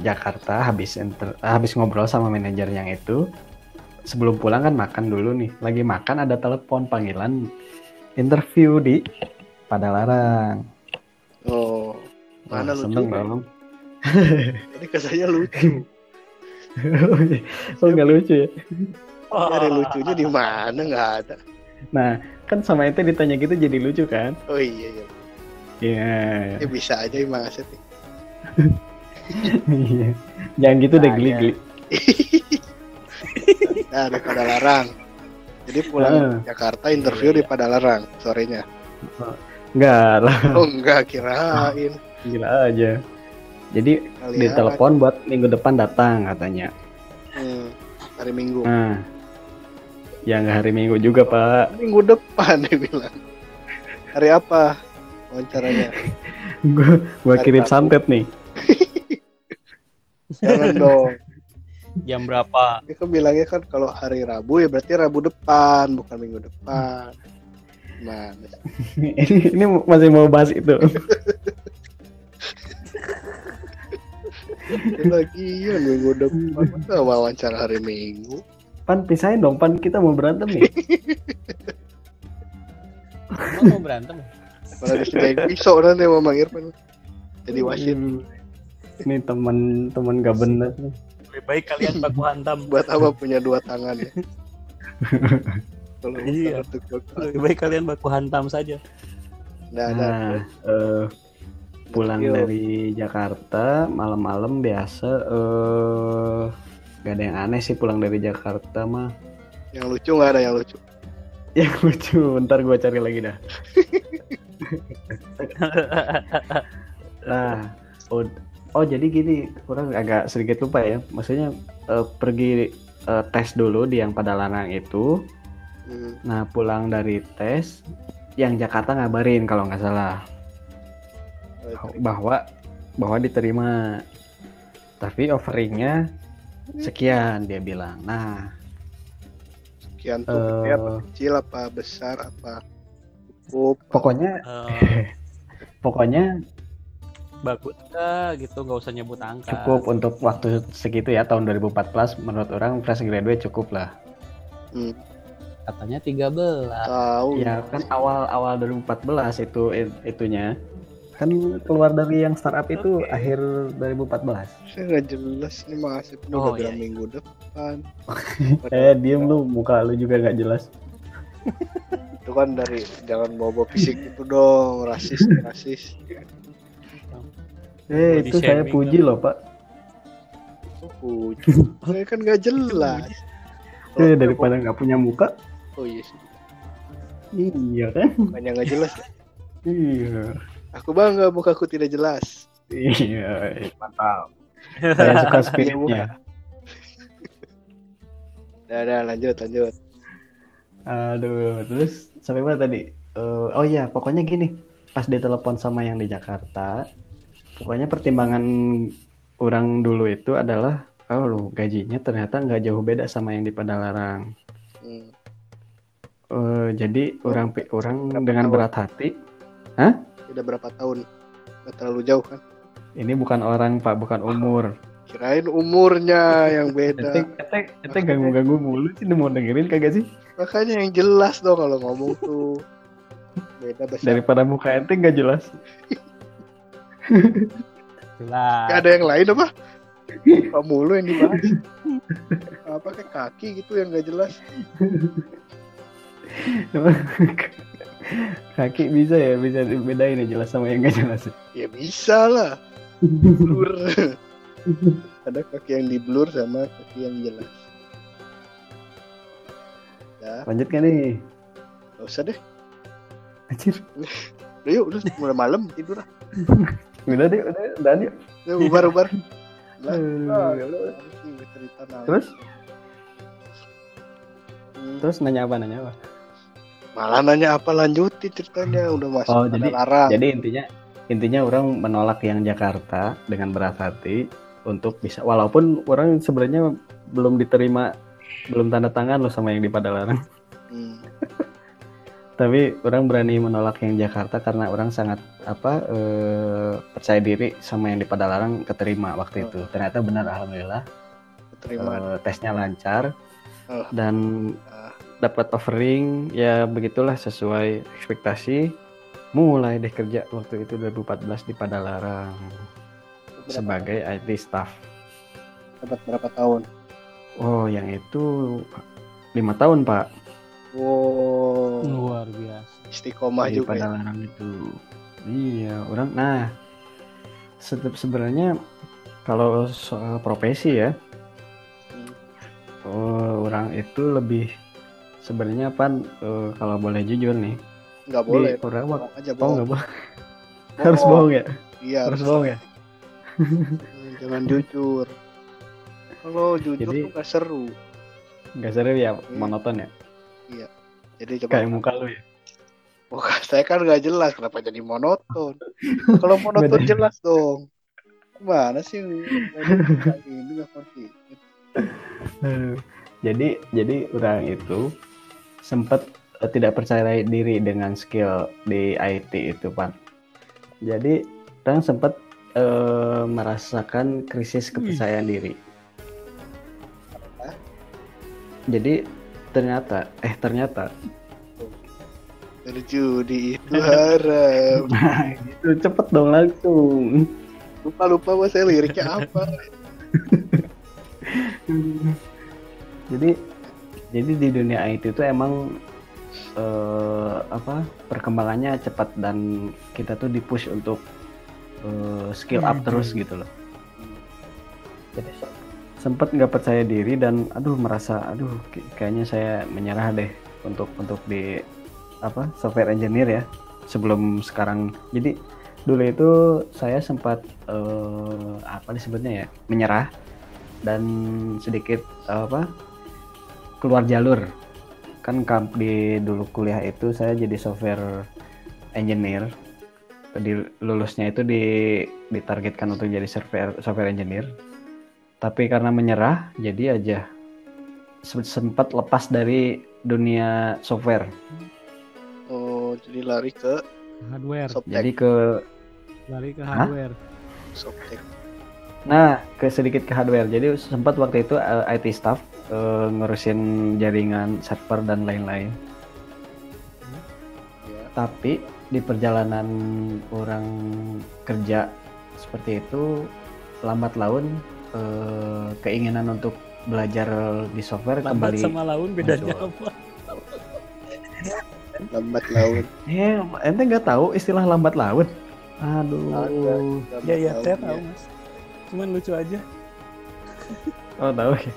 Jakarta habis inter- habis ngobrol sama manajer yang itu sebelum pulang kan makan dulu nih. Lagi makan ada telepon panggilan interview di Padalarang. Oh, mana Wah, lucu? seneng dong. [laughs] Ini kesannya lucu. [laughs] oh nggak lucu ya? Nyari lucunya di mana nggak ada. Nah kan sama itu ditanya gitu jadi lucu kan? Oh iya iya. Iya. Ya bisa aja emang Asep. [laughs] Iya. Jangan gitu deh Nah, geli-geli. Nah, di Padalarang. Jadi pulang Ah. Jakarta interview di Padalarang sorenya. Enggak lah, Oh enggak kirain. gila aja. Jadi Kalian ditelepon buat minggu depan datang katanya. hmm, hari Minggu. Nah, ya nggak hari Minggu juga pak. Minggu depan [laughs] dia bilang. Hari apa wawancaranya? [laughs] Gua gua kirim santet nih. [laughs] Jangan dong. Jam berapa? Dia kan bilangnya kan kalau hari Rabu ya berarti Rabu depan bukan Minggu depan. Nah, [laughs] ini, ini masih mau bahas itu. lagi ya minggu depan masa wawancara hari Minggu. Pan pisahin dong, pan kita mau berantem nih. Emang mau berantem? Kalau disediain pisau nanti sama Mang Irfan. Jadi wasit Hmm. Ini teman-teman gak bener. nih. Lebih baik kalian [laughs] baku hantam. buat apa punya dua tangan ya? [laughs] Kalau Iya. Lebih baik kalian baku hantam saja. Nah, nah, Nah, eh, pulang Yuk. dari Jakarta malam-malam biasa eh gak ada yang aneh sih pulang dari Jakarta mah. yang lucu nggak ada yang lucu. [laughs] Yang lucu, ntar gua cari lagi dah. Nah, oh, oh jadi gini, kurang agak sedikit lupa ya. Maksudnya eh, pergi eh, tes dulu di yang Padalarang itu. Hmm. Nah, pulang dari tes, yang Jakarta ngabarin kalau nggak salah bahwa bahwa diterima. Tapi offeringnya sekian dia bilang. Nah, Sekian tuh gede apa kecil apa besar apa cukup. pokoknya Eh, [laughs] pokoknya bagus enggak gitu nggak usah nyebut angka. cukup untuk waktu segitu ya tahun 2014 menurut orang fresh graduate cukup lah. Hmm. Katanya 13. Tahu. Ya kan awal-awal 2014 itu it- itunya kan keluar dari yang startup itu Oke. akhir 2014. Saya nggak jelas nih Mas Asep ini Oh, udah bilang iya. minggu depan. [laughs] Eh diem lu muka lu juga nggak jelas. Itu kan dari jangan bawa fisik itu dong, rasis rasis. [laughs] Eh itu saya puji loh pak. Oh, puji. Saya kan nggak jelas. Eh daripada nggak punya muka. Oh iya sih. Iya kan? Bukannya nggak jelas. ya? Iya. Aku bangga mukaku tidak jelas. Iya mantap. [laughs] Saya suka spiritnya. Dah, dah lanjut lanjut. Aduh terus sampai mana tadi? Eh, oh iya pokoknya gini. Pas ditelepon sama yang di Jakarta, pokoknya pertimbangan orang dulu itu adalah oh lu gajinya ternyata nggak jauh beda sama yang di Padalarang. Hmm. Eh, jadi orang pi- orang Berapa dengan tahun? berat hati. Udah berapa tahun? Nggak terlalu jauh kan? Ini bukan orang pak, bukan umur. Kirain umurnya yang beda. ete, ete ganggu-ganggu mulu sih, mau dengerin kagak sih? Makanya yang jelas dong kalau ngomong tuh. Beda besar. Daripada muka ente nggak jelas. [laughs] Gak ada yang lain apa? Kamu lu yang dibahas. Apa kayak kaki gitu yang gak jelas. Kaki bisa ya, bisa dibedain ya jelas sama yang nggak jelas. Ya bisa lah. Blur. ada kaki yang di blur sama kaki yang jelas. Ya, Lanjut kan nih? gak usah deh. Anjir. Udah yuk, udah mulai malam tidur lah. Udah deh, udah, udah yuk. Ya, ubar ubar. Nangis. Terus? Hmm, Terus nanya apa, nanya apa? malah nanya apa lanjutin ceritanya udah masuk Oh, jadi- larang. Jadi intinya intinya orang menolak yang Jakarta dengan berat hati untuk bisa walaupun orang sebenarnya belum diterima belum tanda tangan loh sama yang di Padalarang Hmm. Tapi orang berani menolak yang Jakarta karena orang sangat apa eh, percaya diri sama yang di Padalarang keterima waktu Oh. itu ternyata benar alhamdulillah Terima. eh, tesnya lancar Oh. dan Ah. dapat offering ya begitulah sesuai ekspektasi mulai deh kerja waktu itu 2014 di Padalarang Berapa- sebagai IT staff dapat berapa tahun oh yang itu lima tahun pak wow. Luar biasa. istiqomah di juga. ya. Padalarang itu. Iya orang nah se- sebenarnya kalau soal profesi ya Hmm. oh, orang itu lebih sebenarnya pan eh, kalau boleh jujur nih nggak di boleh. orang bohong wak- aja oh bohong. nggak boleh. [laughs] Harus bohong. ya? Iya harus bohong ya? [laughs] jangan jujur. Kalau jujur Jadi- tuh nggak seru. nggak seru ya Hmm. monoton ya jadi coba kayak muka lu ya? Muka saya kan nggak jelas kenapa jadi monoton? [laughs] Kalau monoton jelas dong. Gimana sih ini? Nggak jadi jadi orang itu sempat eh, tidak percaya diri dengan skill di IT itu pan jadi orang sempat eh, merasakan krisis kepercayaan diri. Jadi ternyata eh ternyata. Berjudi itu haram [laughs] nah itu cepet dong langsung. Lupa lupa mas saya liriknya apa. [laughs] Jadi jadi di dunia IT itu emang eh, apa perkembangannya cepat dan kita tuh dipush untuk eh, skill up terus gitu loh. Jadi se- sempet nggak percaya diri dan aduh merasa aduh kayaknya saya menyerah deh untuk untuk di apa software engineer ya sebelum sekarang. Jadi dulu itu saya sempat eh, apa disebutnya ya menyerah dan sedikit apa keluar jalur. Kan di dulu kuliah itu saya jadi software engineer. Di lulusnya itu di ditargetkan untuk jadi software software engineer tapi karena menyerah jadi aja se- sempat lepas dari dunia software oh jadi lari ke Hardware, jadi ke lari ke hardware. softtek Nah, ke sedikit ke hardware. Jadi sempat waktu itu eh, IT staff eh, ngurusin jaringan server dan lain-lain. ya Tapi di perjalanan orang kerja seperti itu lambat laun eh, keinginan untuk belajar di software Lambat kembali. sama laun bedanya muncul. apa? [laughs] lambat laun Eh, ente nggak tahu istilah lambat laun? Aduh. Ya ya, saya ya. tahu mas. Cuman lucu aja. Oh tahu ya.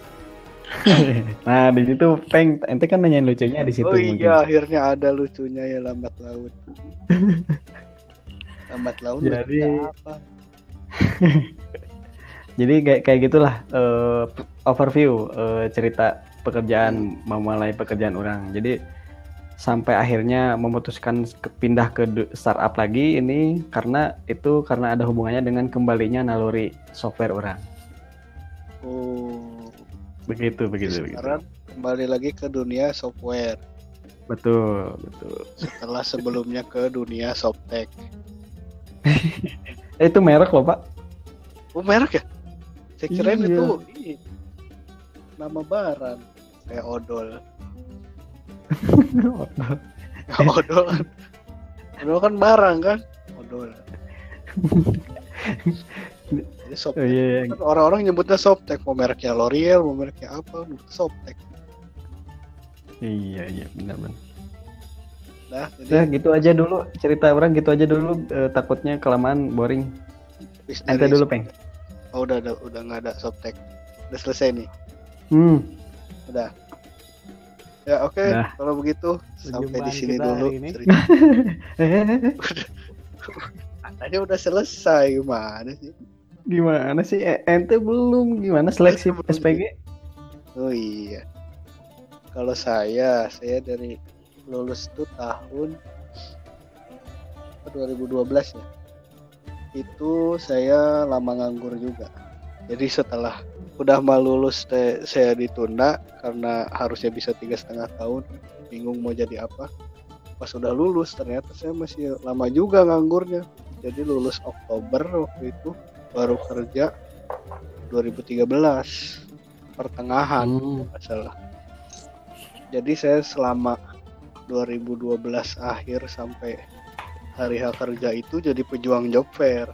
nah di situ peng ente kan nanyain lucunya di situ oh mungkin. iya akhirnya ada lucunya ya lambat laun [laughs] lambat laun Jadi- apa [laughs] Jadi kayak kayak gitulah eh, overview eh, cerita pekerjaan memulai pekerjaan orang. Jadi sampai akhirnya memutuskan ke- pindah ke startup lagi ini karena itu karena ada hubungannya dengan kembalinya naluri software orang. oh Begitu begitu begitu. sekarang kembali lagi ke dunia software Betul betul. setelah sebelumnya ke dunia softtek [laughs] Eh, itu merek loh pak. oh merek ya saya kirain Iya. itu ini, nama barang [laughs] kayak [laughs] odol. Odol. Kan odol kan barang kan? Odol. Jadi Oh, softtek iya, iya. kan orang-orang nyebutnya softtek mau mereknya L'Oreal mau mereknya apa softtek iya iya benar-benar. nah Nah jadi gitu aja dulu. Cerita orang gitu aja dulu. Eh, takutnya kelamaan boring. dari- dulu peng. Oh udah udah udah nggak ada softtek udah selesai nih Hmm. udah ya oke Udah. kalau begitu sampai di sini dulu cerita Eh, [laughs] katanya udah selesai gimana sih gimana sih? Eh, ente belum gimana seleksi Belum. SPG? Oh iya. Kalau saya, saya dari lulus tuh tahun apa, 2012 ya. Itu saya lama nganggur juga. Jadi setelah udah mau lulus saya ditunda karena harusnya bisa tiga setengah tahun. Bingung mau jadi apa. Pas udah lulus ternyata saya masih lama juga nganggurnya. Jadi lulus Oktober waktu itu baru kerja 2013 pertengahan Hmm. salah jadi saya selama 2012 akhir sampai hari H kerja itu jadi pejuang job fair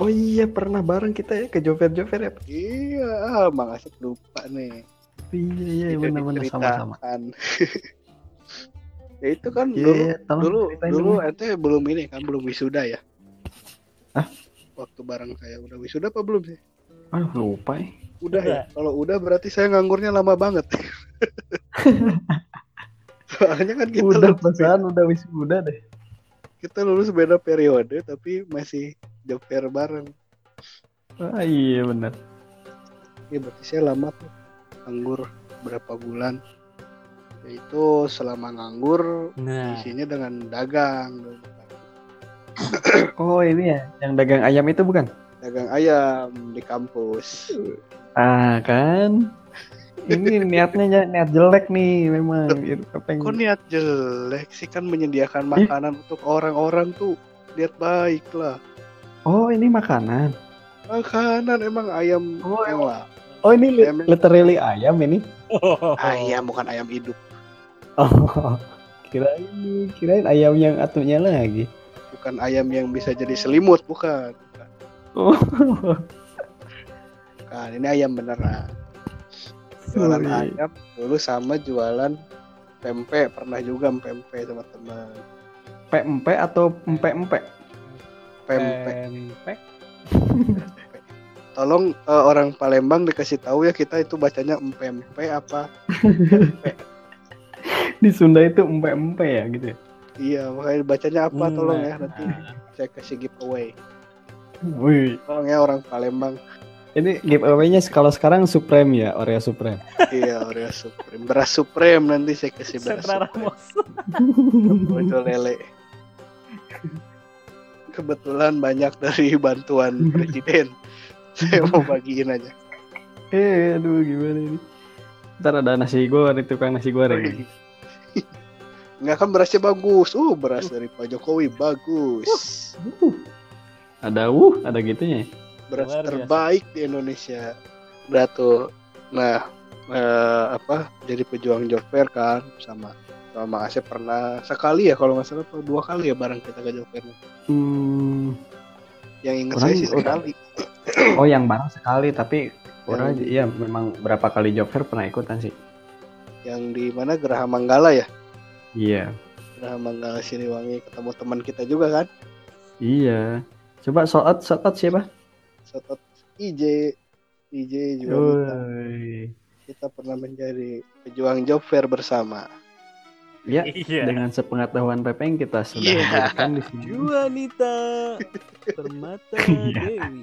Oh iya pernah bareng kita ya ke Jover Jover ya. iya ah, Mang Asep lupa nih Iya iya benar-benar sama-sama. [laughs] ya itu kan Iya dulu iya, tolong dulu dulu ente belum ini kan belum wisuda ya Hah? waktu bareng saya udah wisuda apa belum sih Aduh lupa ya. udah ya kalau udah berarti saya nganggurnya lama banget [laughs] soalnya kan kita Udah pesan udah wisuda deh. Kita lulus beda periode tapi masih job fair bareng Ah iya benar. ya berarti saya lama tuh nganggur berapa bulan yaitu selama nganggur Nah, isinya dengan dagang Oh ini ya yang dagang ayam itu bukan? dagang ayam di kampus Ah kan. Ini niatnya ny- niat jelek nih memang. Itu pengen- kok niat jelek sih kan menyediakan makanan untuk orang-orang tuh niat baik lah Oh ini makanan. makanan emang ayam Oh, yang lah Oh ini li- Ayam. literally ayam ini. [laughs] ayam bukan ayam hidup Oh [laughs] kirain kirain ayam yang atunya lagi. bukan ayam yang bisa jadi selimut bukan Oh. [laughs] Bukan, ini ayam beneran jualan Sorry. ayam dulu sama jualan pempek pernah juga pempek teman-teman Pempek atau empek-empek? pempek pempek. [laughs] tolong eh, orang Palembang dikasih tahu ya kita itu bacanya empempe apa [laughs] Di Sunda itu empek-empek ya gitu ya? iya makanya bacanya apa Hmm, tolong nah. ya nanti saya kasih giveaway Wih, tolong ya orang Palembang ini giveaway-nya kalau sekarang Supreme ya, Oreo Supreme. iya Oreo Supreme beras Supreme nanti saya kasih beras Sentra Supreme Ramos. [laughs] Bocor lele kebetulan banyak dari bantuan [laughs] presiden saya mau bagiin aja Eh, aduh gimana ini? Ntar ada nasi goreng, tukang nasi goreng. Nggak kan berasnya bagus. Uh, beras dari Pak Jokowi bagus. Uh, ada uh, ada gitunya. ya? Beras Luar biasa. terbaik di Indonesia. Udah tuh. Nah, eh, apa? Jadi pejuang job fair kan sama sama Asep pernah sekali ya kalau nggak salah atau dua kali ya bareng kita ke job fair. Hmm, Yang ingat saya sih sekali. [coughs] oh yang bareng sekali, tapi orang Yang- iya memang berapa kali job fair pernah ikutan sih. Yang di mana Geraha Manggala ya? Iya, Geraha Manggala Siliwangi ketemu teman kita juga kan? iya. Coba shout out, shout out siapa? Sotot IJ IJ juga kita, kita pernah menjadi pejuang job fair bersama. Ya, [laughs] Iya. dengan sepengetahuan Pepeng kita sudah Iya. hadirkan di sini. Juanita [laughs] Permata Iya. Dewi.